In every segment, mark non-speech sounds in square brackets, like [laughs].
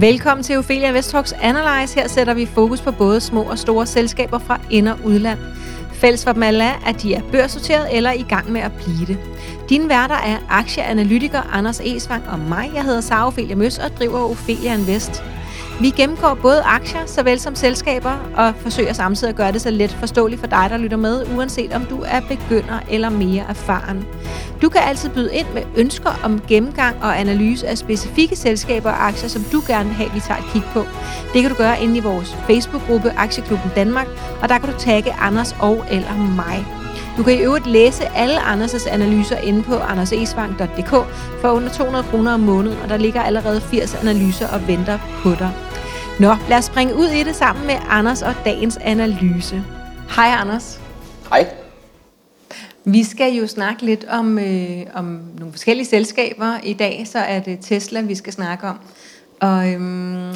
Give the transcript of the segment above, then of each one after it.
Velkommen til Ophelia Vestrox Analyze. Her sætter vi fokus på både små og store selskaber fra ind- og udland. Fælles for dem alle er, at de er børsnoteret eller i gang med at blive det. Dine værter er aktieanalytiker Anders Esvang og mig. Jeg hedder Sara Ophelia Møs og driver Ophelia Invest. Vi gennemgår både aktier såvel som selskaber og forsøger samtidig at gøre det så let forståeligt for dig, der lytter med, uanset om du er begynder eller mere erfaren. Du kan altid byde ind med ønsker om gennemgang og analyse af specifikke selskaber og aktier, som du gerne vil have, vi tager et kig på. Det kan du gøre inde i vores Facebook-gruppe Aktieklubben Danmark, og der kan du tagge Anders og eller mig. Du kan i øvrigt læse alle Anders' analyser inde på andersesvang.dk for under 200 kroner om måneden, og der ligger allerede 80 analyser og venter på dig. Nå, lad os springe ud i det sammen med Anders og dagens analyse. Hej Anders. Hej. Vi skal jo snakke lidt om, øh, om nogle forskellige selskaber. I dag så er det Tesla, vi skal snakke om. Og øhm,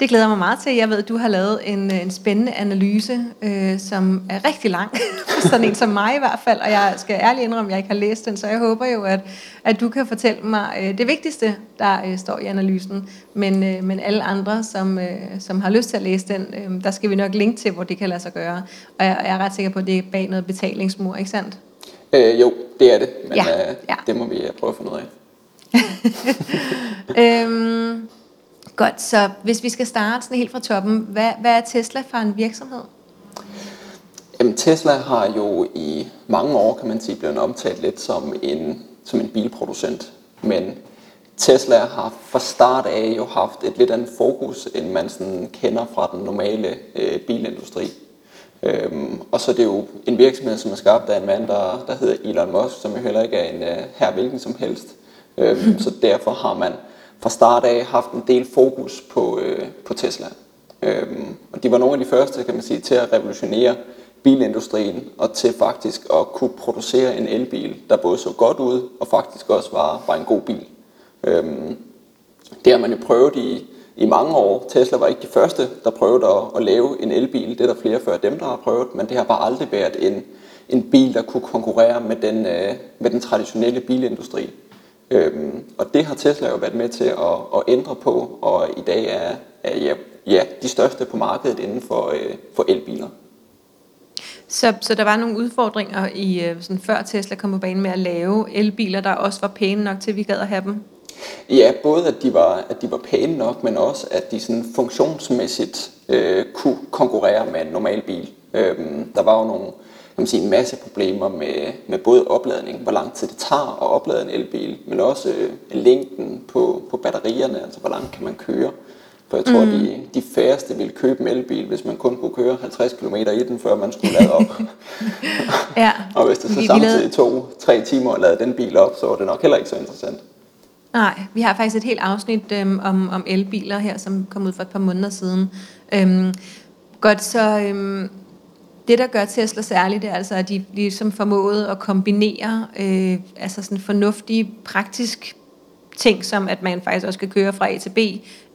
det glæder mig meget til. Jeg ved, at du har lavet en, en spændende analyse, øh, som er rigtig lang. [laughs] Sådan en som mig i hvert fald. Og jeg skal ærligt indrømme, at jeg ikke har læst den, så jeg håber jo, at, at du kan fortælle mig øh, det vigtigste, der øh, står i analysen. Men, øh, men alle andre, som, øh, som har lyst til at læse den, øh, der skal vi nok linke til, hvor det kan lade sig gøre. Og jeg, jeg er ret sikker på, at det er bag noget betalingsmur, ikke sandt? Øh, jo, det er det, men Ja, øh, ja. det må vi øh, prøve at finde ud af. [laughs] øhm, godt, så hvis vi skal starte sådan helt fra toppen, hvad, hvad er Tesla for en virksomhed? Jamen, Tesla har jo i mange år, kan man sige, blevet omtalt lidt som en, som en bilproducent. Men Tesla har fra start af jo haft et lidt andet fokus, end man sådan kender fra den normale øh, bilindustri. Øhm, og så er det jo en virksomhed, som er skabt af en mand, der, der hedder Elon Musk, som jo heller ikke er en øh, her hvilken som helst. Øhm, [laughs] så derfor har man fra start af haft en del fokus på, øh, på Tesla. Øhm, og de var nogle af de første, kan man sige, til at revolutionere bilindustrien og til faktisk at kunne producere en elbil, der både så godt ud og faktisk også var, var en god bil. Øhm, det har man jo prøvet i, i mange år. Tesla var ikke de første, der prøvede at, at lave en elbil. Det er der flere før dem, der har prøvet, men det har bare aldrig været en, en bil, der kunne konkurrere med den, øh, med den traditionelle bilindustri. Øhm, og det har Tesla jo været med til at, at ændre på, og i dag er, er ja, ja, de største på markedet inden for, øh, for elbiler. Så, så der var nogle udfordringer i øh, sådan før Tesla kom på banen med at lave elbiler, der også var pæne nok til, at vi gad at have dem. Ja, både at de var, at de var pæne nok, men også at de sådan funktionsmæssigt øh, kunne konkurrere med en normal bil. Øhm, der var jo nogle, kan man sige, en masse problemer med, med både opladning, hvor lang tid det tager at oplade en elbil, men også øh, længden på, på batterierne, altså hvor langt kan man køre. For jeg tror, mm. de, de færreste ville købe en elbil, hvis man kun kunne køre 50 km i den, før man skulle lade op. [laughs] Ja. og hvis det så Vi- vi samtidig lavede- tog tre timer at lade den bil op, så var det nok heller ikke så interessant. Nej, vi har faktisk et helt afsnit øhm, om, om elbiler her, som kom ud for et par måneder siden. Øhm, godt, så øhm, det, der gør Tesla særligt, det er altså, at de ligesom formåede at kombinere øh, altså sådan fornuftige, praktisk ting, som at man faktisk også kan køre fra A til B,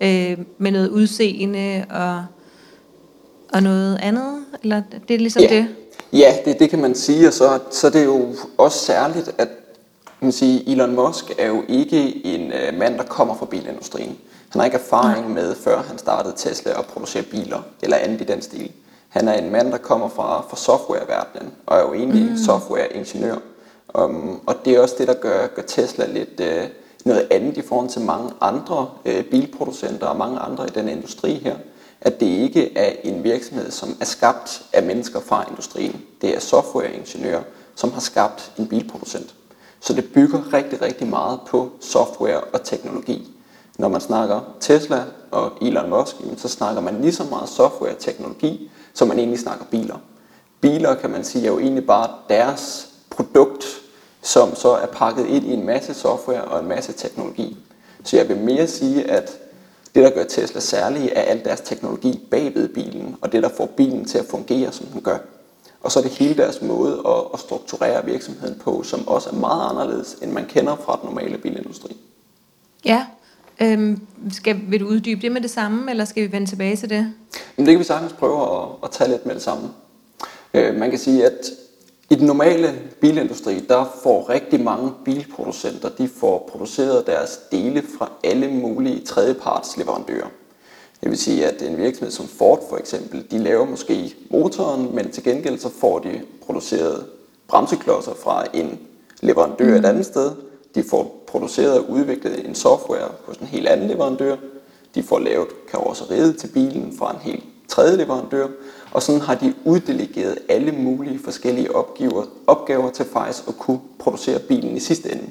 øh, med noget udseende og, og noget andet, eller det er ligesom Ja. det? Ja, det, det kan man sige, og så, så er det jo også særligt, at man sige, Elon Musk er jo ikke en øh, mand, der kommer fra bilindustrien. Han har ikke erfaring med, før han startede Tesla at producere biler, eller andet i den stil. Han er en mand, der kommer fra, fra softwareverdenen, og er jo egentlig mm. softwareingeniør. Um, og det er også det, der gør, gør Tesla lidt øh, noget andet i forhold til mange andre øh, bilproducenter og mange andre i den industri her. At det ikke er en virksomhed, som er skabt af mennesker fra industrien. Det er softwareingeniører, som har skabt en bilproducent. Så det bygger rigtig, rigtig meget på software og teknologi. Når man snakker Tesla og Elon Musk, så snakker man lige så meget software og teknologi, som man egentlig snakker biler. Biler, kan man sige, er jo egentlig bare deres produkt, som så er pakket ind i en masse software og en masse teknologi. Så jeg vil mere sige, at det, der gør Tesla særlig, er al deres teknologi bagved bilen, og det, der får bilen til at fungere, som den gør. Og så er det hele deres måde at, at strukturere virksomheden på, som også er meget anderledes, end man kender fra den normale bilindustri. Ja. Øhm, skal, vil du uddybe det med det samme, eller skal vi vende tilbage til det? Men det kan vi sagtens prøve at, at tage lidt med det samme. Øh, man kan sige, at i den normale bilindustri, der får rigtig mange bilproducenter, de får produceret deres dele fra alle mulige tredjeparts leverandører. Det vil sige, at en virksomhed som Ford for eksempel, de laver måske motoren, men til gengæld så får de produceret bremseklodser fra en leverandør mm. et andet sted. De får produceret og udviklet en software hos en helt anden leverandør. De får lavet karosseriet til bilen fra en helt tredje leverandør. Og sådan har de uddelegeret alle mulige forskellige opgaver, opgaver til faktisk at kunne producere bilen i sidste ende.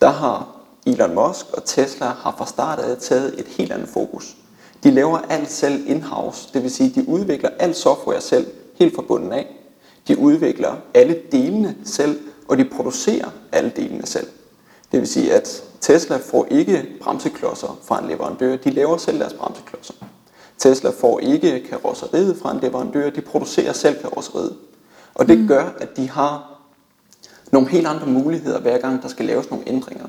Der har Elon Musk og Tesla har fra start af taget et helt andet fokus. De laver alt selv in-house, det vil sige, de udvikler alt software selv, helt fra bunden af. De udvikler alle delene selv, og de producerer alle delene selv. Det vil sige, at Tesla får ikke bremseklodser fra en leverandør, de laver selv deres bremseklodser. Tesla får ikke karosseriet fra en leverandør, de producerer selv karosseriet. Og det mm. gør, at de har nogle helt andre muligheder, hver gang der skal laves nogle ændringer.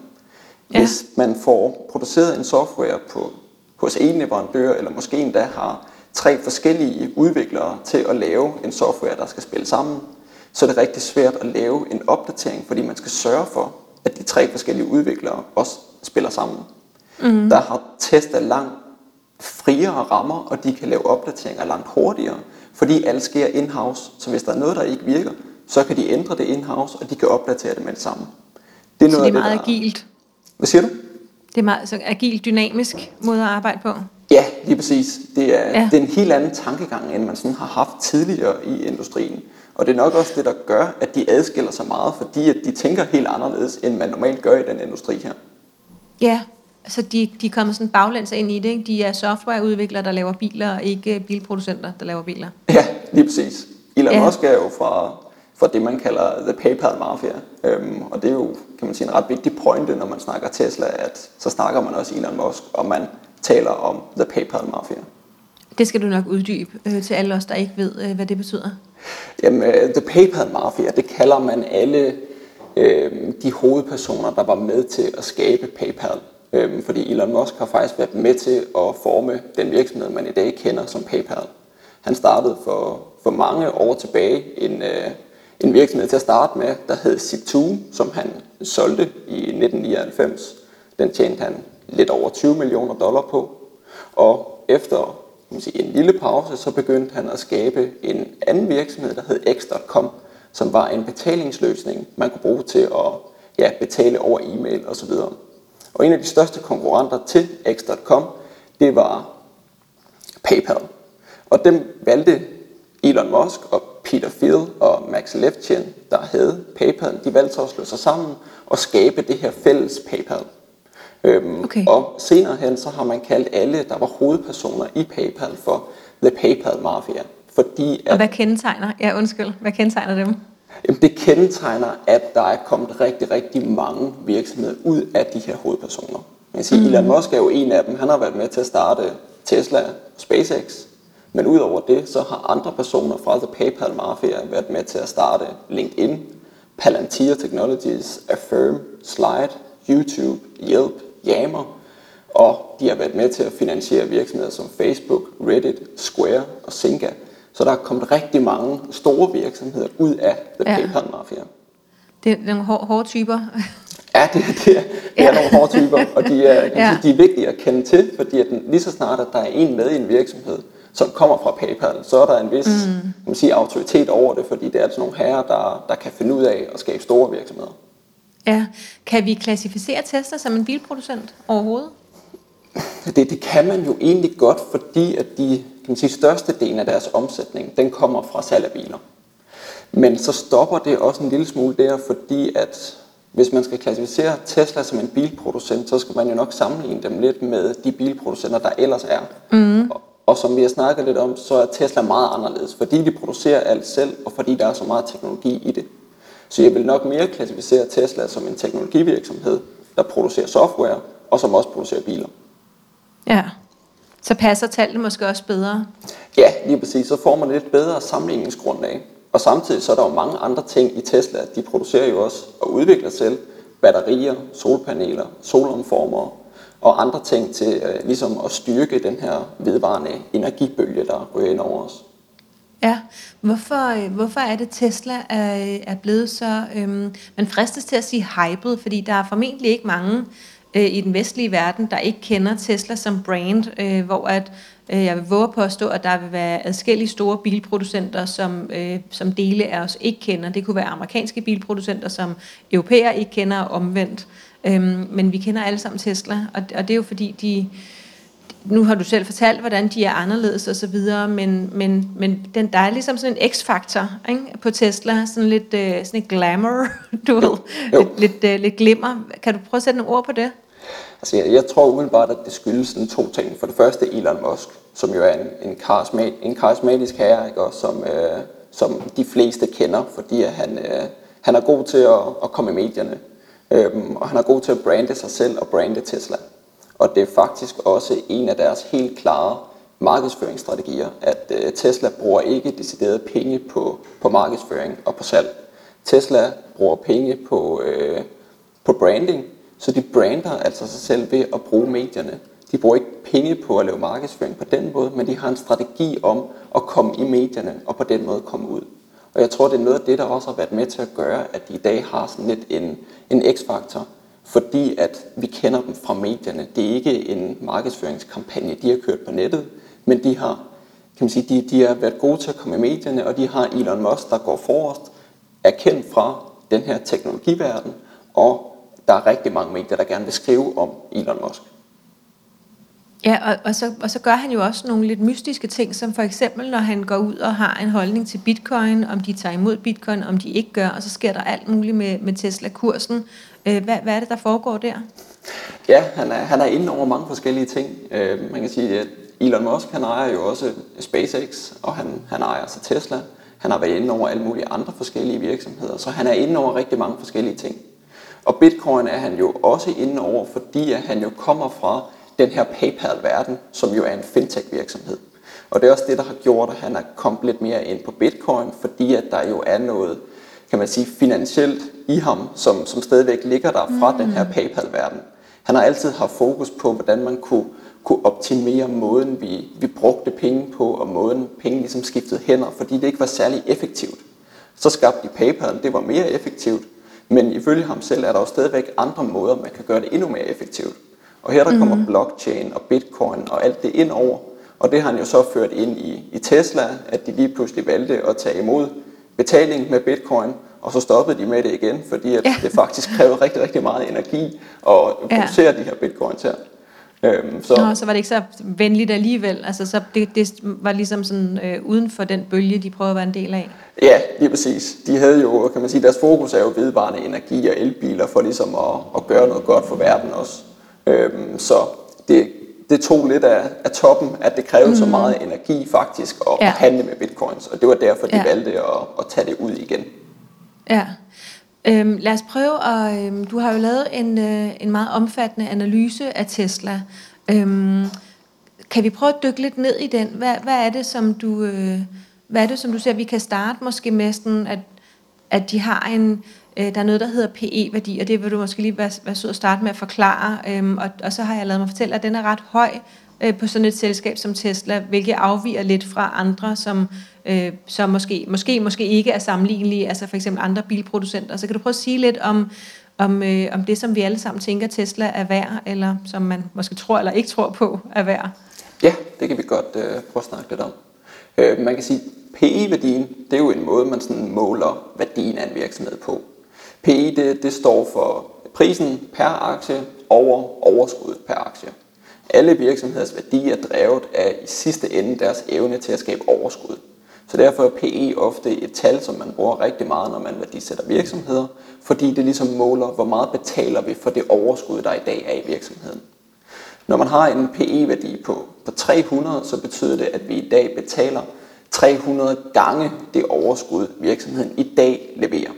Ja. Hvis man får produceret en software på, hos en leverandør, eller måske endda har tre forskellige udviklere til at lave en software, der skal spille sammen, så er det rigtig svært at lave en opdatering, fordi man skal sørge for, at de tre forskellige udviklere også spiller sammen. Mm. Der har Tesla langt friere rammer, og de kan lave opdateringer langt hurtigere, fordi alt sker in-house. Så hvis der er noget, der ikke virker, så kan de ændre det in-house, og de kan opdatere det med det samme. Det er, noget så det er meget det, der... agilt? Hvad siger du? Det er meget så agilt, dynamisk måde at arbejde på? Ja, lige præcis. Det er, ja. det er en helt anden tankegang, end man sådan har haft tidligere i industrien. Og det er nok også det, der gør, at de adskiller sig meget, fordi at de tænker helt anderledes, end man normalt gør i den industri her. Ja, altså de, de kommer sådan baglæns ind i det. Ikke? De er softwareudviklere, der laver biler, og ikke bilproducenter, der laver biler. Ja, lige præcis. Elon ja. Musk er jo fra, fra det, man kalder The PayPal Mafia. Øhm, og det er jo, kan man sige, en ret vigtig pointe, når man snakker Tesla, at så snakker man også Elon Musk, og man taler om The PayPal Mafia. Det skal du nok uddybe øh, til alle os, der ikke ved, øh, hvad det betyder. Jamen, uh, The PayPal Mafia, det kalder man alle øh, de hovedpersoner, der var med til at skabe PayPal. Øh, fordi Elon Musk har faktisk været med til at forme den virksomhed, man i dag kender som PayPal. Han startede for, for mange år tilbage en, øh, en virksomhed til at starte med, der hed Zip2, som han solgte i 1999. Den tjente han lidt over 20 millioner dollar på. Og efter man sige, en lille pause, så begyndte han at skabe en anden virksomhed, der hed X.com, som var en betalingsløsning, man kunne bruge til at ja, betale over e-mail osv. Og en af de største konkurrenter til X.com, det var PayPal. Og dem valgte Elon Musk og Peter Thiel og Max Levchin, der havde PayPal, de valgte så at slå sig sammen og skabe det her fælles PayPal. Øhm, okay. Og senere hen, så har man kaldt alle, der var hovedpersoner i PayPal for The PayPal Mafia. Fordi at, og hvad kendetegner, ja undskyld, hvad kendetegner dem? Jamen, det kendetegner, at der er kommet rigtig, rigtig mange virksomheder ud af de her hovedpersoner. Man siger, mm. Elon Musk er jo en af dem. Han har været med til at starte Tesla og SpaceX. Men udover det, så har andre personer fra The PayPal Mafia været med til at starte LinkedIn, Palantir Technologies, Affirm, Slide, YouTube, Yelp, Yammer, og de har været med til at finansiere virksomheder som Facebook, Reddit, Square og Zynga. Så der er kommet rigtig mange store virksomheder ud af The ja. PayPal Mafia. Det er nogle hårde, hårde typer. Ja, det, det, er, det er ja. nogle hårde typer, og de er, ja. de er vigtige at kende til, fordi at lige så snart, at der er en med i en virksomhed, som kommer fra PayPal, så er der en vis mm. kan man sige, autoritet over det, fordi det er altså nogle herrer, der, der kan finde ud af at skabe store virksomheder. Ja. Kan vi klassificere Tesla som en bilproducent overhovedet? Det, det kan man jo egentlig godt, fordi at de kan man sige, største del af deres omsætning, den kommer fra salg af biler. Men så stopper det også en lille smule der, fordi at hvis man skal klassificere Tesla som en bilproducent, så skal man jo nok sammenligne dem lidt med de bilproducenter, der ellers er. Mm. Og, og som vi har snakket lidt om, så er Tesla meget anderledes, fordi de producerer alt selv, og fordi der er så meget teknologi i det. Så jeg vil nok mere klassificere Tesla som en teknologivirksomhed, der producerer software, og som også producerer biler. Ja, så passer tallene måske også bedre? Ja, lige præcis. Så får man lidt bedre sammenligningsgrundlag. Og samtidig så er der jo mange andre ting i Tesla. De producerer jo også og udvikler selv batterier, solpaneler, solomformer og andre ting til uh, ligesom at styrke den her vedvarende energibølge, der ryger ind over os. Ja, hvorfor, øh, hvorfor er det Tesla er, er blevet så, øhm, man fristes til at sige hyped, fordi der er formentlig ikke mange øh, i den vestlige verden, der ikke kender Tesla som brand, øh, hvor at øh, jeg vil våge at påstå, at der vil være adskillige store bilproducenter, som, øh, som dele af os ikke kender. Det kunne være amerikanske bilproducenter, som europæer ikke kender omvendt. Øhm, men vi kender alle sammen Tesla, og, og det er jo fordi, de, nu har du selv fortalt, hvordan de er anderledes og så videre, men, men, men den, der er ligesom sådan en x-faktor ikke, på Tesla, sådan lidt øh, sådan et glamour, [laughs] du ved, jo. lidt, lidt, øh, lidt glimmer. Kan du prøve at sætte nogle ord på det? Altså, jeg, jeg tror umiddelbart, at det skyldes sådan to ting. For det første Elon Musk, som jo er en, en, karismat, en karismatisk herre, ikke, også, som, øh, som de fleste kender, fordi at han, øh, han er god til at, at komme i medierne. Øhm, og han er god til at brande sig selv og brande Tesla. Og det er faktisk også en af deres helt klare markedsføringsstrategier, at øh, Tesla bruger ikke decideret penge på, på markedsføring og på salg. Tesla bruger penge på, øh, på branding, så de brander altså sig selv ved at bruge medierne. De bruger ikke penge på at lave markedsføring på den måde, men de har en strategi om at komme i medierne og på den måde komme ud. Og jeg tror, det er noget af det, der også har været med til at gøre, at de i dag har sådan lidt en, en x-faktor, fordi at vi kender dem fra medierne. Det er ikke en markedsføringskampagne, de har kørt på nettet, men de har, kan man sige, de, de har været gode til at komme i medierne, og de har Elon Musk, der går forrest, er kendt fra den her teknologiverden, og der er rigtig mange medier, der gerne vil skrive om Elon Musk. Ja, og, og, så, og så gør han jo også nogle lidt mystiske ting, som for eksempel, når han går ud og har en holdning til bitcoin, om de tager imod bitcoin, om de ikke gør, og så sker der alt muligt med, med Tesla-kursen. Øh, hvad, hvad er det, der foregår der? Ja, han er, han er inde over mange forskellige ting. Øh, man kan sige, at Elon Musk, han ejer jo også SpaceX, og han, han ejer så Tesla. Han har været inde over alle mulige andre forskellige virksomheder, så han er inde over rigtig mange forskellige ting. Og Bitcoin er han jo også inde over, fordi at han jo kommer fra den her PayPal-verden, som jo er en fintech-virksomhed. Og det er også det, der har gjort, at han er kommet lidt mere ind på Bitcoin, fordi at der jo er noget, kan man sige, finansielt i ham, som, som stadigvæk ligger der fra mm. den her PayPal-verden. Han har altid haft fokus på, hvordan man kunne, kunne optimere måden, vi, vi brugte penge på, og måden penge ligesom skiftede hænder, fordi det ikke var særlig effektivt. Så skabte de PayPal, det var mere effektivt, men ifølge ham selv er der jo stadigvæk andre måder, man kan gøre det endnu mere effektivt. Og her der kommer mm. blockchain og bitcoin og alt det ind over. Og det har han jo så ført ind i, i Tesla, at de lige pludselig valgte at tage imod betaling med bitcoin, og så stoppede de med det igen, fordi at ja. det faktisk krævede rigtig, rigtig meget energi at producere ja. de her bitcoins her. Øhm, så. Nå, så var det ikke så venligt alligevel. Altså, så det, det var ligesom sådan øh, uden for den bølge, de prøvede at være en del af. Ja, lige præcis. De havde jo, kan man sige, deres fokus er jo vedvarende energi og elbiler for ligesom at, at gøre noget godt for verden også. Øhm, så det, det tog lidt af, af toppen, at det krævede mm. så meget energi faktisk at ja. handle med bitcoins, og det var derfor, de ja. valgte at, at tage det ud igen. Ja. Øhm, lad os prøve at... Øhm, du har jo lavet en, øh, en meget omfattende analyse af Tesla. Øhm, kan vi prøve at dykke lidt ned i den? Hvad, hvad er det, som du... Øh, hvad er det, som du ser, vi kan starte måske med sådan, at, at de har en, Øh, der er noget, der hedder PE-værdi, og det vil du måske lige være, være sød at starte med at forklare. Øhm, og, og så har jeg lavet mig fortælle, at den er ret høj øh, på sådan et selskab som Tesla, hvilket afviger lidt fra andre, som, øh, som måske, måske, måske ikke er sammenlignelige, altså for eksempel andre bilproducenter. Så kan du prøve at sige lidt om, om, øh, om det, som vi alle sammen tænker, Tesla er værd, eller som man måske tror eller ikke tror på er værd? Ja, det kan vi godt øh, prøve at snakke lidt om. Øh, man kan sige, PE-værdien, det er jo en måde, man sådan måler værdien af en virksomhed på. PE det, det står for prisen per aktie over overskud per aktie. Alle virksomheders værdi er drevet af i sidste ende deres evne til at skabe overskud. Så derfor er PE ofte et tal, som man bruger rigtig meget, når man værdisætter virksomheder, fordi det ligesom måler, hvor meget betaler vi for det overskud, der i dag er i virksomheden. Når man har en PE-værdi på, på 300, så betyder det, at vi i dag betaler 300 gange det overskud, virksomheden i dag leverer.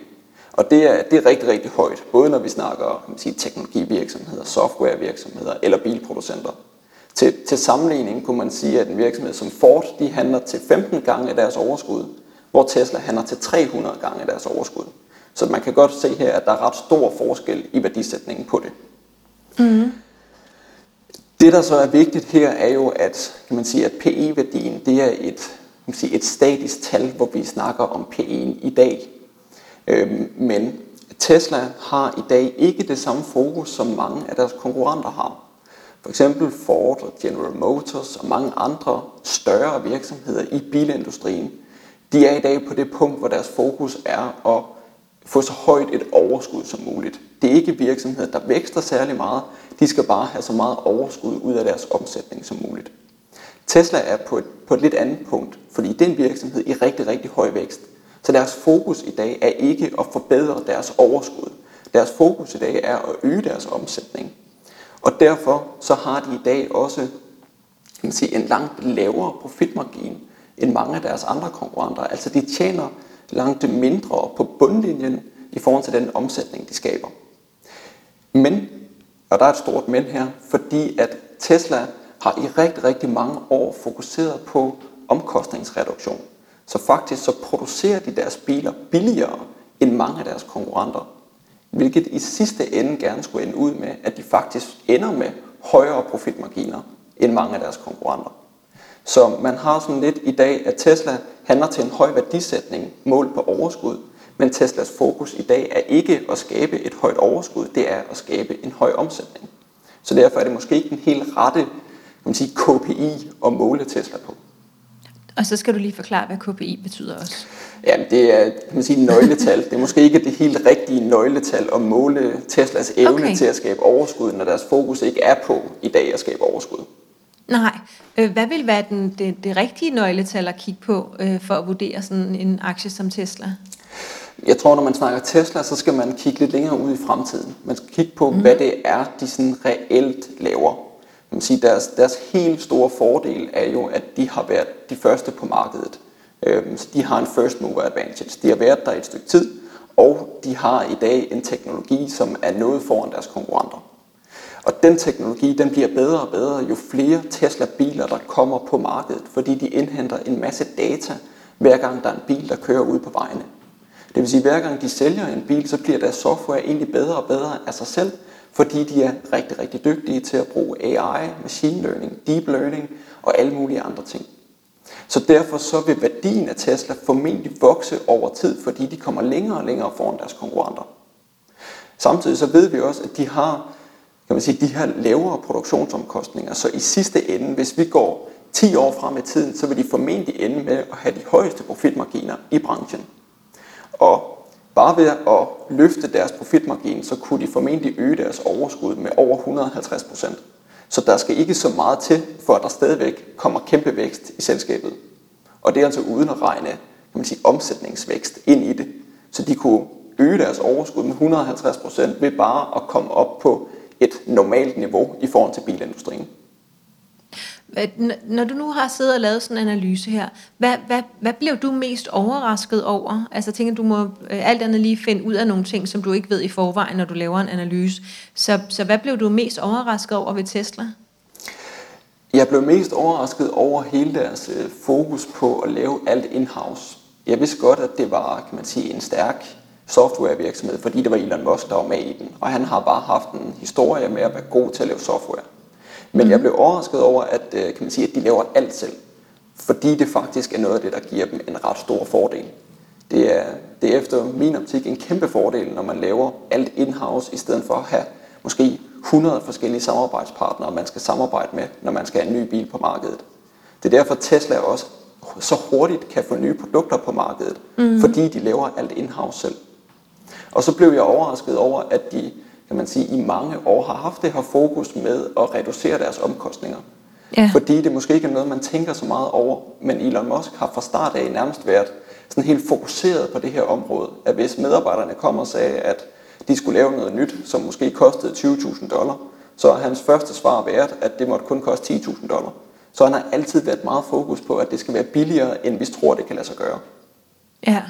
Og det er, det er rigtig, rigtig højt, både når vi snakker kan man sige, teknologivirksomheder, softwarevirksomheder eller bilproducenter. Til, til sammenligning kunne man sige, at en virksomhed som Ford, de handler til 15 gange af deres overskud, hvor Tesla handler til 300 gange af deres overskud. Så man kan godt se her, at der er ret stor forskel i værdisætningen på det. Mm. Det, der så er vigtigt her, er jo, at, kan man sige, at PE-værdien det er et, kan man sige, et statisk tal, hvor vi snakker om PE'en i dag. Øhm, men Tesla har i dag ikke det samme fokus, som mange af deres konkurrenter har. For eksempel Ford og General Motors og mange andre større virksomheder i bilindustrien, de er i dag på det punkt, hvor deres fokus er at få så højt et overskud som muligt. Det er ikke virksomheder, der vækster særlig meget. De skal bare have så meget overskud ud af deres omsætning som muligt. Tesla er på et, på et lidt andet punkt, fordi det er en virksomhed i rigtig, rigtig høj vækst. Så deres fokus i dag er ikke at forbedre deres overskud. Deres fokus i dag er at øge deres omsætning. Og derfor så har de i dag også kan man sige, en langt lavere profitmargin end mange af deres andre konkurrenter. Altså de tjener langt mindre på bundlinjen i forhold til den omsætning, de skaber. Men, og der er et stort men her, fordi at Tesla har i rigtig, rigtig mange år fokuseret på omkostningsreduktion. Så faktisk så producerer de deres biler billigere end mange af deres konkurrenter. Hvilket i sidste ende gerne skulle ende ud med, at de faktisk ender med højere profitmarginer end mange af deres konkurrenter. Så man har sådan lidt i dag, at Tesla handler til en høj værdisætning mål på overskud, men Teslas fokus i dag er ikke at skabe et højt overskud, det er at skabe en høj omsætning. Så derfor er det måske ikke den helt rette kan man sige, KPI at måle Tesla på. Og så skal du lige forklare, hvad KPI betyder også. Ja, det er kan man sige, nøgletal. Det er måske ikke det helt rigtige nøgletal at måle Teslas evne okay. til at skabe overskud, når deres fokus ikke er på i dag at skabe overskud. Nej. Øh, hvad vil være den, det, det rigtige nøgletal at kigge på øh, for at vurdere sådan en aktie som Tesla? Jeg tror, når man snakker Tesla, så skal man kigge lidt længere ud i fremtiden. Man skal kigge på, mm. hvad det er, de sådan reelt laver. Man sige, deres, deres helt store fordel er jo, at de har været de første på markedet. Øhm, så de har en first mover advantage. De har været der et stykke tid, og de har i dag en teknologi, som er noget foran deres konkurrenter. Og den teknologi den bliver bedre og bedre, jo flere Tesla-biler, der kommer på markedet, fordi de indhenter en masse data, hver gang der er en bil, der kører ud på vejene. Det vil sige, at hver gang de sælger en bil, så bliver deres software egentlig bedre og bedre af sig selv, fordi de er rigtig, rigtig dygtige til at bruge AI, machine learning, deep learning og alle mulige andre ting. Så derfor så vil værdien af Tesla formentlig vokse over tid, fordi de kommer længere og længere foran deres konkurrenter. Samtidig så ved vi også, at de har kan man sige, de her lavere produktionsomkostninger. Så i sidste ende, hvis vi går 10 år frem i tiden, så vil de formentlig ende med at have de højeste profitmarginer i branchen. Og bare ved at løfte deres profitmargin, så kunne de formentlig øge deres overskud med over 150 procent. Så der skal ikke så meget til, for at der stadigvæk kommer kæmpe vækst i selskabet. Og det er altså uden at regne kan man sige, omsætningsvækst ind i det. Så de kunne øge deres overskud med 150 procent ved bare at komme op på et normalt niveau i forhold til bilindustrien. Når du nu har siddet og lavet sådan en analyse her, hvad, hvad, hvad blev du mest overrasket over? Altså jeg tænker, du må øh, alt andet lige finde ud af nogle ting, som du ikke ved i forvejen, når du laver en analyse. Så, så hvad blev du mest overrasket over ved Tesla? Jeg blev mest overrasket over hele deres øh, fokus på at lave alt in-house. Jeg vidste godt, at det var kan man sige, en stærk softwarevirksomhed, fordi det var Elon Musk, der var med i den. Og han har bare haft en historie med at være god til at lave software. Men jeg blev overrasket over, at, øh, kan man sige, at de laver alt selv. Fordi det faktisk er noget af det, der giver dem en ret stor fordel. Det er, det er efter min optik en kæmpe fordel, når man laver alt in-house, i stedet for at have måske 100 forskellige samarbejdspartnere, man skal samarbejde med, når man skal have en ny bil på markedet. Det er derfor, Tesla også så hurtigt kan få nye produkter på markedet, mm. fordi de laver alt in-house selv. Og så blev jeg overrasket over, at de kan man sige, i mange år har haft det her fokus med at reducere deres omkostninger. Ja. Fordi det måske ikke er noget, man tænker så meget over, men Elon Musk har fra start af nærmest været sådan helt fokuseret på det her område, at hvis medarbejderne kommer og sagde, at de skulle lave noget nyt, som måske kostede 20.000 dollar, så har hans første svar været, at det måtte kun koste 10.000 dollar. Så han har altid været meget fokus på, at det skal være billigere, end vi tror, det kan lade sig gøre. Ja,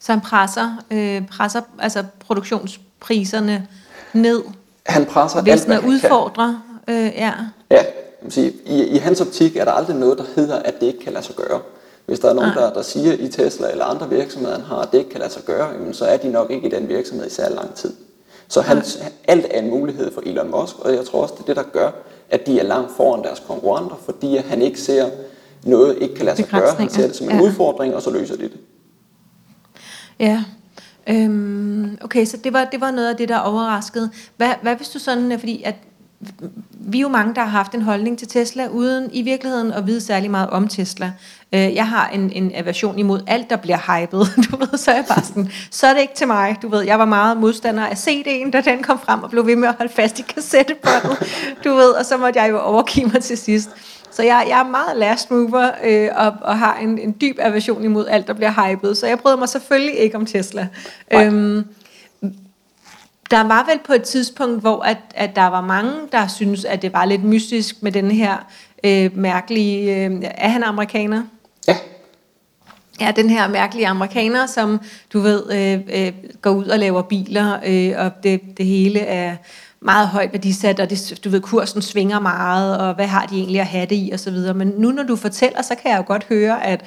så han presser, øh, presser altså produktionspriserne ned. Han presser hvis alt, hvad han udfordrer, kan. Øh, ja. Ja, sige, i, i hans optik er der aldrig noget, der hedder, at det ikke kan lade sig gøre. Hvis der er nogen, der, der siger i Tesla eller andre virksomheder, har, at det ikke kan lade sig gøre, jamen, så er de nok ikke i den virksomhed i særlig lang tid. Så han, alt er en mulighed for Elon Musk, og jeg tror også, det er det, der gør, at de er langt foran deres konkurrenter, fordi han ikke ser noget ikke kan lade sig gøre. Han ser det som en ja. udfordring, og så løser de det. Ja, Øhm, okay, så det var, det var noget af det, der overraskede. Hvad, hvad hvis du sådan, fordi at vi er jo mange, der har haft en holdning til Tesla, uden i virkeligheden at vide særlig meget om Tesla. Øh, jeg har en, en aversion imod alt, der bliver hypet. [laughs] Du ved, så er jeg bare sådan, så er det ikke til mig. Du ved, jeg var meget modstander af CD'en, da den kom frem og blev ved med at holde fast i kassettebåndet. Du ved, og så måtte jeg jo overgive mig til sidst. Så jeg, jeg er meget last mover øh, og, og har en, en dyb aversion imod alt, der bliver hypet. Så jeg bryder mig selvfølgelig ikke om Tesla. Øhm, der var vel på et tidspunkt, hvor at, at der var mange, der synes, at det var lidt mystisk med den her øh, mærkelige... Øh, er han amerikaner? Ja. Ja, den her mærkelige amerikaner, som du ved, øh, øh, går ud og laver biler, øh, og det, det hele er meget højt værdisat, og det, du ved, kursen svinger meget, og hvad har de egentlig at have det i, og så videre. Men nu, når du fortæller, så kan jeg jo godt høre, at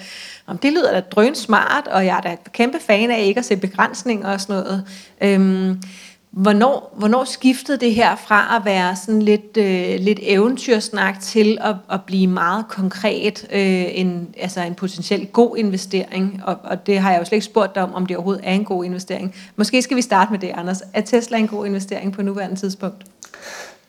om det lyder da drøn smart, og jeg er da kæmpe fan af ikke at se begrænsninger og sådan noget. Øhm, Hvornår, hvornår skiftede det her fra at være sådan lidt, øh, lidt eventyrsnak til at, at blive meget konkret øh, en, altså en potentielt god investering? Og, og det har jeg jo slet ikke spurgt dig om, om det overhovedet er en god investering. Måske skal vi starte med det, Anders. Er Tesla en god investering på nuværende tidspunkt?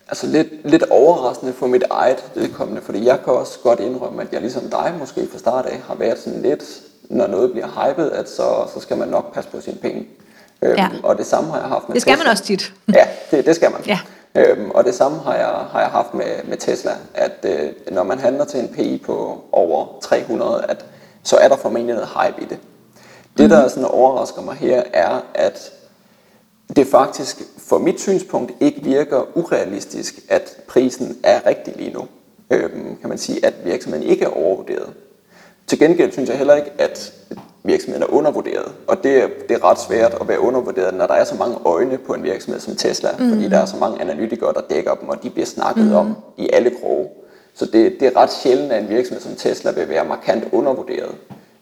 Altså lidt, lidt overraskende for mit eget vedkommende, fordi jeg kan også godt indrømme, at jeg ligesom dig måske fra start af har været sådan lidt, når noget bliver hypet, at så, så skal man nok passe på sine penge. Øhm, ja. Og det samme har jeg haft med Det skal Tesla. man også tit. [laughs] ja, det, det skal man. Ja. Øhm, og det samme har jeg, har jeg haft med, med Tesla, at øh, når man handler til en PI på over 300, at, så er der formentlig noget hype i det. Det, mm. der sådan overrasker mig her, er, at det faktisk for mit synspunkt ikke virker urealistisk, at prisen er rigtig lige nu. Øhm, kan man sige, at virksomheden ikke er overvurderet. Til gengæld synes jeg heller ikke, at virksomheden er undervurderet. Og det er, det er ret svært at være undervurderet, når der er så mange øjne på en virksomhed som Tesla, mm. fordi der er så mange analytikere, der dækker dem, og de bliver snakket mm. om i alle kroge. Så det, det er ret sjældent, at en virksomhed som Tesla vil være markant undervurderet.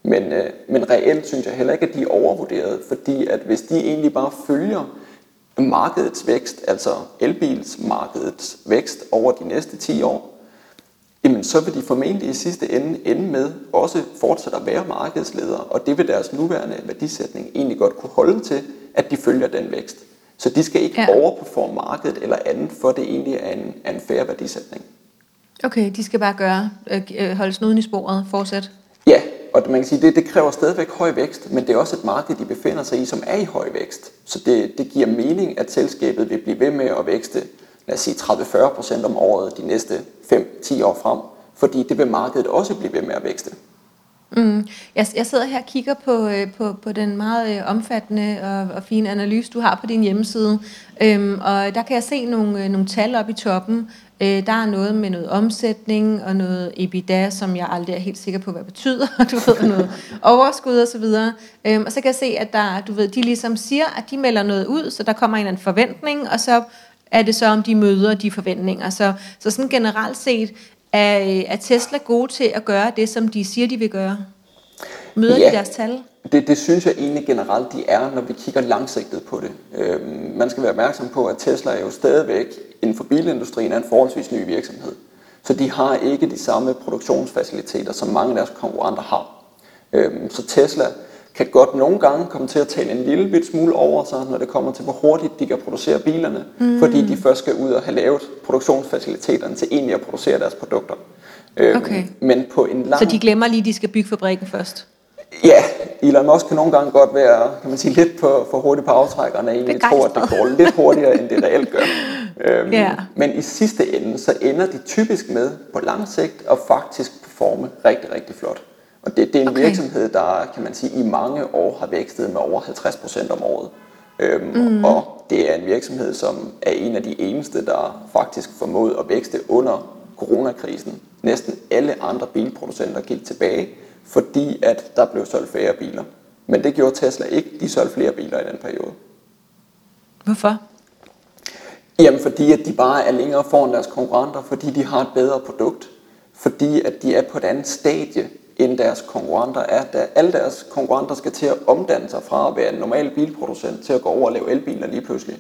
Men, øh, men reelt synes jeg heller ikke, at de er overvurderet, fordi at hvis de egentlig bare følger markedets vækst, altså elbilsmarkedets vækst over de næste 10 år, jamen så vil de formentlig i sidste ende ende med også fortsætte at være markedsledere, og det vil deres nuværende værdisætning egentlig godt kunne holde til, at de følger den vækst. Så de skal ikke ja. overperforme markedet eller andet, for det egentlig er en, er en færre værdisætning. Okay, de skal bare gøre, øh, øh, holde snuden i sporet, fortsæt. Ja, og man kan sige, det, det kræver stadigvæk høj vækst, men det er også et marked, de befinder sig i, som er i høj vækst. Så det, det giver mening, at selskabet vil blive ved med at vækste lad os sige 30-40 procent om året de næste 5-10 år frem, fordi det vil markedet også blive ved med at vækste. Mm. Jeg, jeg sidder her og kigger på, øh, på, på den meget øh, omfattende og, og fine analyse, du har på din hjemmeside. Øhm, og der kan jeg se nogle, øh, nogle tal op i toppen. Øh, der er noget med noget omsætning og noget EBITDA, som jeg aldrig er helt sikker på, hvad det betyder. [laughs] Du ved, noget overskud og så videre. Øhm, og så kan jeg se, at der, du ved, de ligesom siger, at de melder noget ud, så der kommer en eller anden forventning, og så er det så, om de møder de forventninger. Så, så sådan generelt set, er, er Tesla gode til at gøre det, som de siger, de vil gøre? Møder ja, de deres tal? Det, det synes jeg egentlig generelt, de er, når vi kigger langsigtet på det. Øhm, man skal være opmærksom på, at Tesla er jo stadigvæk inden for bilindustrien er en forholdsvis ny virksomhed. Så de har ikke de samme produktionsfaciliteter, som mange af deres konkurrenter har. Øhm, så Tesla kan godt nogle gange komme til at tale en lille bit smule over sig, når det kommer til, hvor hurtigt de kan producere bilerne, mm. fordi de først skal ud og have lavet produktionsfaciliteterne til egentlig at producere deres produkter. Øhm, okay. Men på en lang... Så de glemmer lige, at de skal bygge fabrikken først? Ja, Elon Musk kan nogle gange godt være kan man sige, lidt for, for hurtigt på aftrækkerne, og egentlig tror, at det går lidt hurtigere, end det reelt gør. Øhm, yeah. Men i sidste ende, så ender de typisk med på lang sigt at faktisk performe rigtig, rigtig flot. Og det, det er en okay. virksomhed, der kan man sige, i mange år har vækstet med over 50 procent om året. Øhm, mm. Og det er en virksomhed, som er en af de eneste, der faktisk formåede at vækste under coronakrisen. Næsten alle andre bilproducenter gik tilbage, fordi at der blev solgt færre biler. Men det gjorde Tesla ikke. De solgte flere biler i den periode. Hvorfor? Jamen fordi at de bare er længere foran deres konkurrenter, fordi de har et bedre produkt. Fordi at de er på et andet stadie end deres konkurrenter er. Da alle deres konkurrenter skal til at omdanne sig fra at være en normal bilproducent til at gå over og lave elbiler lige pludselig.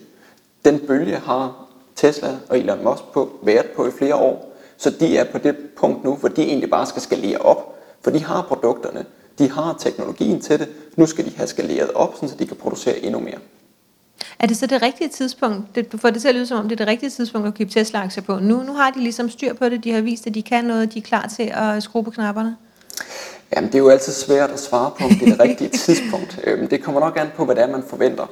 Den bølge har Tesla og Elon Musk på, været på i flere år. Så de er på det punkt nu, hvor de egentlig bare skal skalere op. For de har produkterne, De har teknologien til det. Nu skal de have skaleret op, så de kan producere endnu mere. Er det så det rigtige tidspunkt? Det, du får det til at lyde som om, det er det rigtige tidspunkt at købe Tesla-aktier på. Nu, nu har de ligesom styr på det. De har vist, at de kan noget. De er klar til at skrue på knapperne. Jamen, det er jo altid svært at svare på, om det er det rigtige [laughs] tidspunkt. Øhm, det kommer nok an på, hvad det er, man forventer.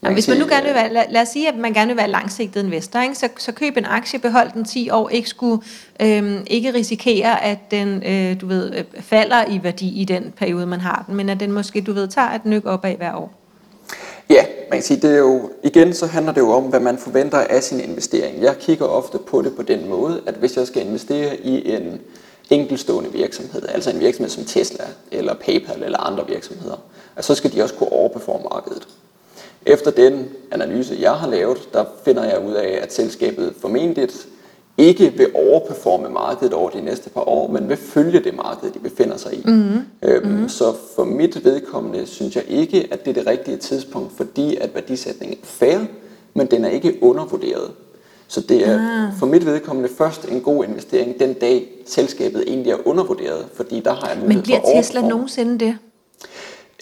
Man hvis man nu gerne vil være, lad, lad os sige, at man gerne vil være langsigtet investor, ikke? Så, så køb en aktie, behold den 10 år, ikke skulle øhm, ikke risikere, at den, øh, du ved, øh, falder i værdi i den periode, man har den, men at den måske, du ved, tager et nyk op af hver år. Ja, man kan sige, det er jo, igen så handler det jo om, hvad man forventer af sin investering. Jeg kigger ofte på det på den måde, at hvis jeg skal investere i en enkeltstående virksomhed, altså en virksomhed som Tesla eller PayPal eller andre virksomheder, så skal de også kunne overperforme markedet. Efter den analyse, jeg har lavet, der finder jeg ud af, at selskabet formentlig ikke vil overperforme markedet over de næste par år, men vil følge det marked, de befinder sig i. Mm-hmm. Øhm, mm-hmm. Så for mit vedkommende synes jeg ikke, at det er det rigtige tidspunkt, fordi at værdisætningen er fair, men den er ikke undervurderet. Så det er ah. for mit vedkommende først en god investering den dag, selskabet egentlig er undervurderet, fordi der har jeg mulighed Men bliver Tesla nogensinde det?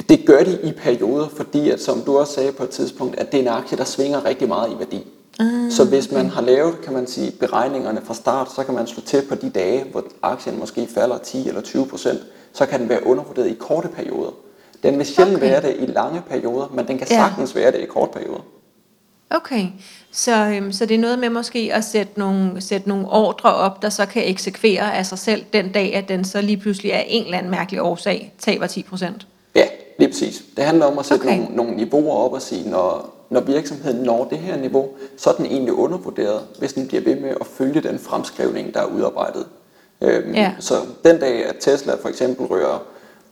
Det gør de i perioder, fordi at, som du også sagde på et tidspunkt, at det er en aktie, der svinger rigtig meget i værdi. Ah, så hvis man har lavet, kan man sige, beregningerne fra start, så kan man slå til på de dage, hvor aktien måske falder 10 eller 20 procent, så kan den være undervurderet i korte perioder. Den vil sjældent okay. være det i lange perioder, men den kan ja. sagtens være det i korte perioder. Okay, så, øhm, så det er noget med måske at sætte nogle, sætte nogle ordre op, der så kan eksekvere af sig selv den dag, at den så lige pludselig af en eller anden mærkelig årsag taber 10 procent. Ja, lige præcis. Det handler om at sætte okay. nogle, nogle niveauer op og sige, når, når virksomheden når det her niveau, så er den egentlig undervurderet, hvis den bliver ved med at følge den fremskrivning, der er udarbejdet. Øhm, ja. Så den dag, at Tesla for eksempel rører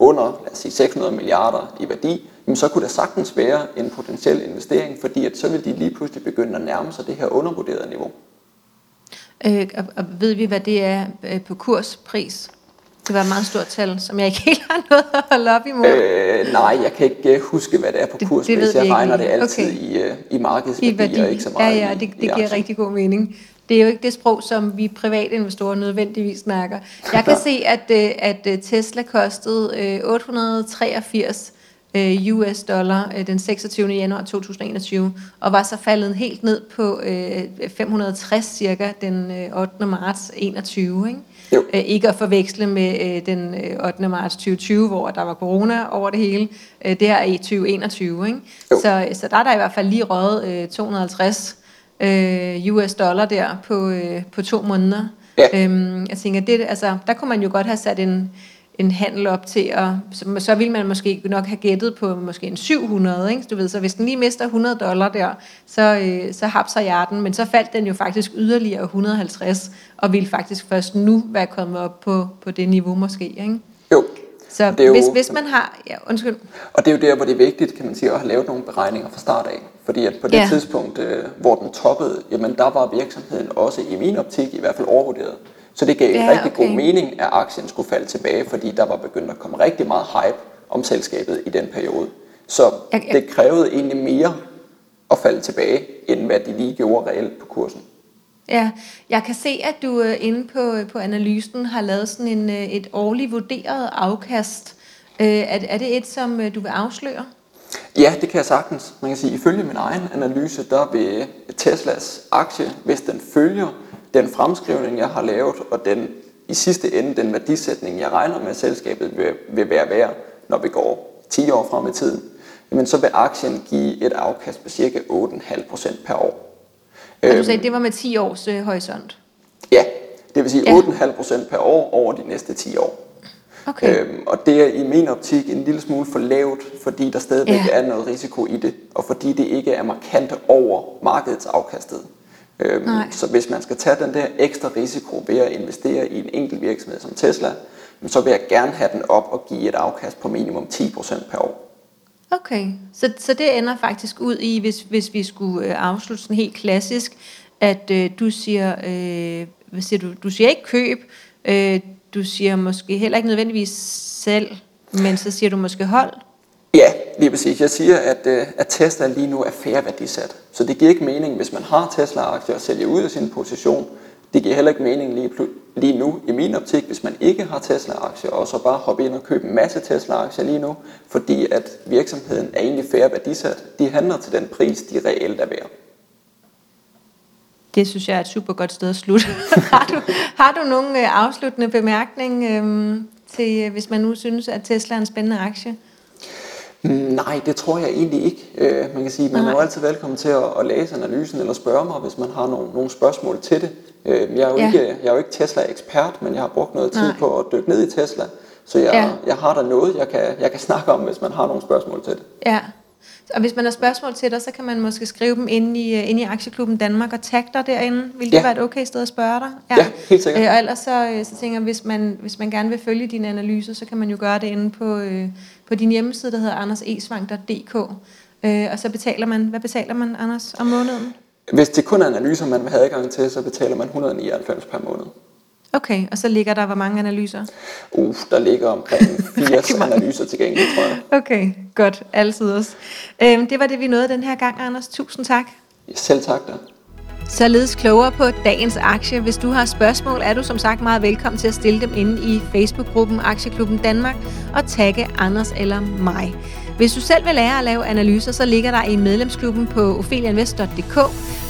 under lad os sige, 600 milliarder i værdi, jamen så kunne der sagtens være en potentiel investering, fordi at så vil de lige pludselig begynde at nærme sig det her undervurderede niveau. Øh, og, og ved vi, hvad det er øh, på kurspris? Det var et meget stort tal, som jeg ikke [laughs] helt har noget at holde op imod. Øh, nej, jeg kan ikke øh, huske, hvad det er på kurspris. Det, det jeg regner det altid okay. i, uh, i markedsværdi, I værdi. og ikke så meget Ja, ja, det, det i, giver i rigtig god mening. Det er jo ikke det sprog, som vi private investorer nødvendigvis snakker. Jeg kan se, at, at Tesla kostede 883 US dollar den 26. januar 2021, og var så faldet helt ned på 560 cirka den 8. marts 2021. Ikke? Jo. Øh, ikke at forveksle med øh, den 8. Øh, marts 2020, hvor der var corona over det hele. Øh, det her er i 2021. Ikke? Så, så der er der i hvert fald lige røget øh, 250 øh, US dollar der på, øh, på to måneder. Ja. Øhm, jeg tænker, det, altså, der kunne man jo godt have sat en, en handel op til, at, så, så ville man måske nok have gættet på måske en 700, ikke? Du ved, så hvis den lige mister 100 dollar der, så, øh, så hapser jeg den, men så faldt den jo faktisk yderligere 150, og ville faktisk først nu være kommet op på, på det niveau måske, ikke? Jo. Så det er jo, hvis, hvis man har... Ja, undskyld. Og det er jo der, hvor det er vigtigt, kan man sige, at have lavet nogle beregninger fra start af. Fordi at på det ja. tidspunkt, øh, hvor den toppede, jamen der var virksomheden også i min optik i hvert fald overvurderet. Så det gav ja, rigtig okay. god mening, at aktien skulle falde tilbage, fordi der var begyndt at komme rigtig meget hype om selskabet i den periode. Så jeg, jeg, det krævede egentlig mere at falde tilbage, end hvad de lige gjorde reelt på kursen. Ja, jeg kan se, at du uh, inde på, på analysen har lavet sådan en, et årligt vurderet afkast. Uh, er, er det et, som du vil afsløre? Ja, det kan jeg sagtens. Man kan sige, ifølge min egen analyse, der vil Teslas aktie, hvis den følger den fremskrivning, jeg har lavet, og den i sidste ende, den værdisætning, jeg regner med, at selskabet vil, vil være værd, når vi går 10 år frem i tiden, jamen så vil aktien give et afkast på cirka 8,5% per år. Og du sagde, øhm, det var med 10 års øh, horisont? Ja, det vil sige ja. 8,5% per år over de næste 10 år. Okay. Øhm, og det er i min optik en lille smule for lavt, fordi der stadigvæk ja. er noget risiko i det, og fordi det ikke er markant over markedets afkastet. Øhm, så hvis man skal tage den der ekstra risiko ved at investere i en enkelt virksomhed som Tesla, så vil jeg gerne have den op og give et afkast på minimum 10% per år. Okay, så, så det ender faktisk ud i, hvis, hvis vi skulle øh, afslutte sådan helt klassisk, at øh, du siger, øh, hvad siger du, du siger ikke køb, øh, du siger måske heller ikke nødvendigvis selv, men så siger du måske hold. Ja, lige præcis. Jeg siger, at, øh, at Tesla lige nu er færre værdisat. Så det giver ikke mening, hvis man har Tesla-aktier og sælger ud af sin position. Det giver heller ikke mening lige, lige nu, i min optik, hvis man ikke har Tesla-aktier, og så bare hoppe ind og købe en masse Tesla-aktier lige nu, fordi at virksomheden er egentlig færre værdisat. De handler til den pris, de reelt er værd. Det synes jeg er et super godt sted at slutte. [laughs] har, du, har du nogen øh, afsluttende bemærkning øhm, til, øh, hvis man nu synes, at Tesla er en spændende aktie? Nej, det tror jeg egentlig ikke. Øh, man kan sige, man er jo altid velkommen til at, at læse analysen eller spørge mig, hvis man har nogle, nogle spørgsmål til det. Øh, jeg, er jo ja. ikke, jeg er jo ikke Tesla-ekspert, men jeg har brugt noget tid Nej. på at dykke ned i Tesla. Så jeg, ja. jeg har der noget, jeg kan, jeg kan snakke om, hvis man har nogle spørgsmål til det. Ja, og hvis man har spørgsmål til dig, så kan man måske skrive dem ind i, øh, ind i Aktieklubben Danmark og tagge dig derinde. Vil det ja. være et okay sted at spørge dig? Ja, ja helt sikkert. Øh, og ellers så, øh, så tænker jeg, hvis man, hvis man gerne vil følge dine analyser, så kan man jo gøre det inde på, øh, på din hjemmeside, der hedder andersesvang.dk. Øh, og så betaler man, hvad betaler man, Anders, om måneden? Hvis det kun er analyser, man vil have adgang til, så betaler man 199 per måned. Okay, og så ligger der hvor mange analyser? Uh, der ligger omkring [laughs] 80 analyser tilgængelige, tror jeg. Okay, godt. Altid også. Øhm, det var det, vi nåede den her gang, Anders. Tusind tak. Selv tak da. Således klogere på dagens aktie. Hvis du har spørgsmål, er du som sagt meget velkommen til at stille dem inde i Facebook-gruppen Aktieklubben Danmark og tagge Anders eller mig. Hvis du selv vil lære at lave analyser, så ligger der i medlemsklubben på ophelianvest.dk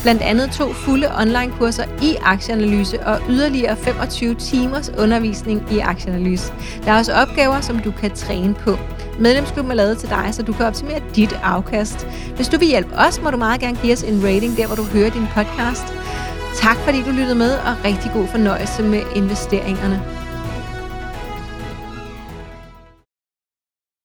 blandt andet to fulde online-kurser i aktieanalyse og yderligere 25 timers undervisning i aktieanalyse. Der er også opgaver, som du kan træne på. Medlemsklubben er lavet til dig, så du kan optimere dit afkast. Hvis du vil hjælpe os, må du meget gerne give os en rating der, hvor du hører din podcast. Tak fordi du lyttede med, og rigtig god fornøjelse med investeringerne.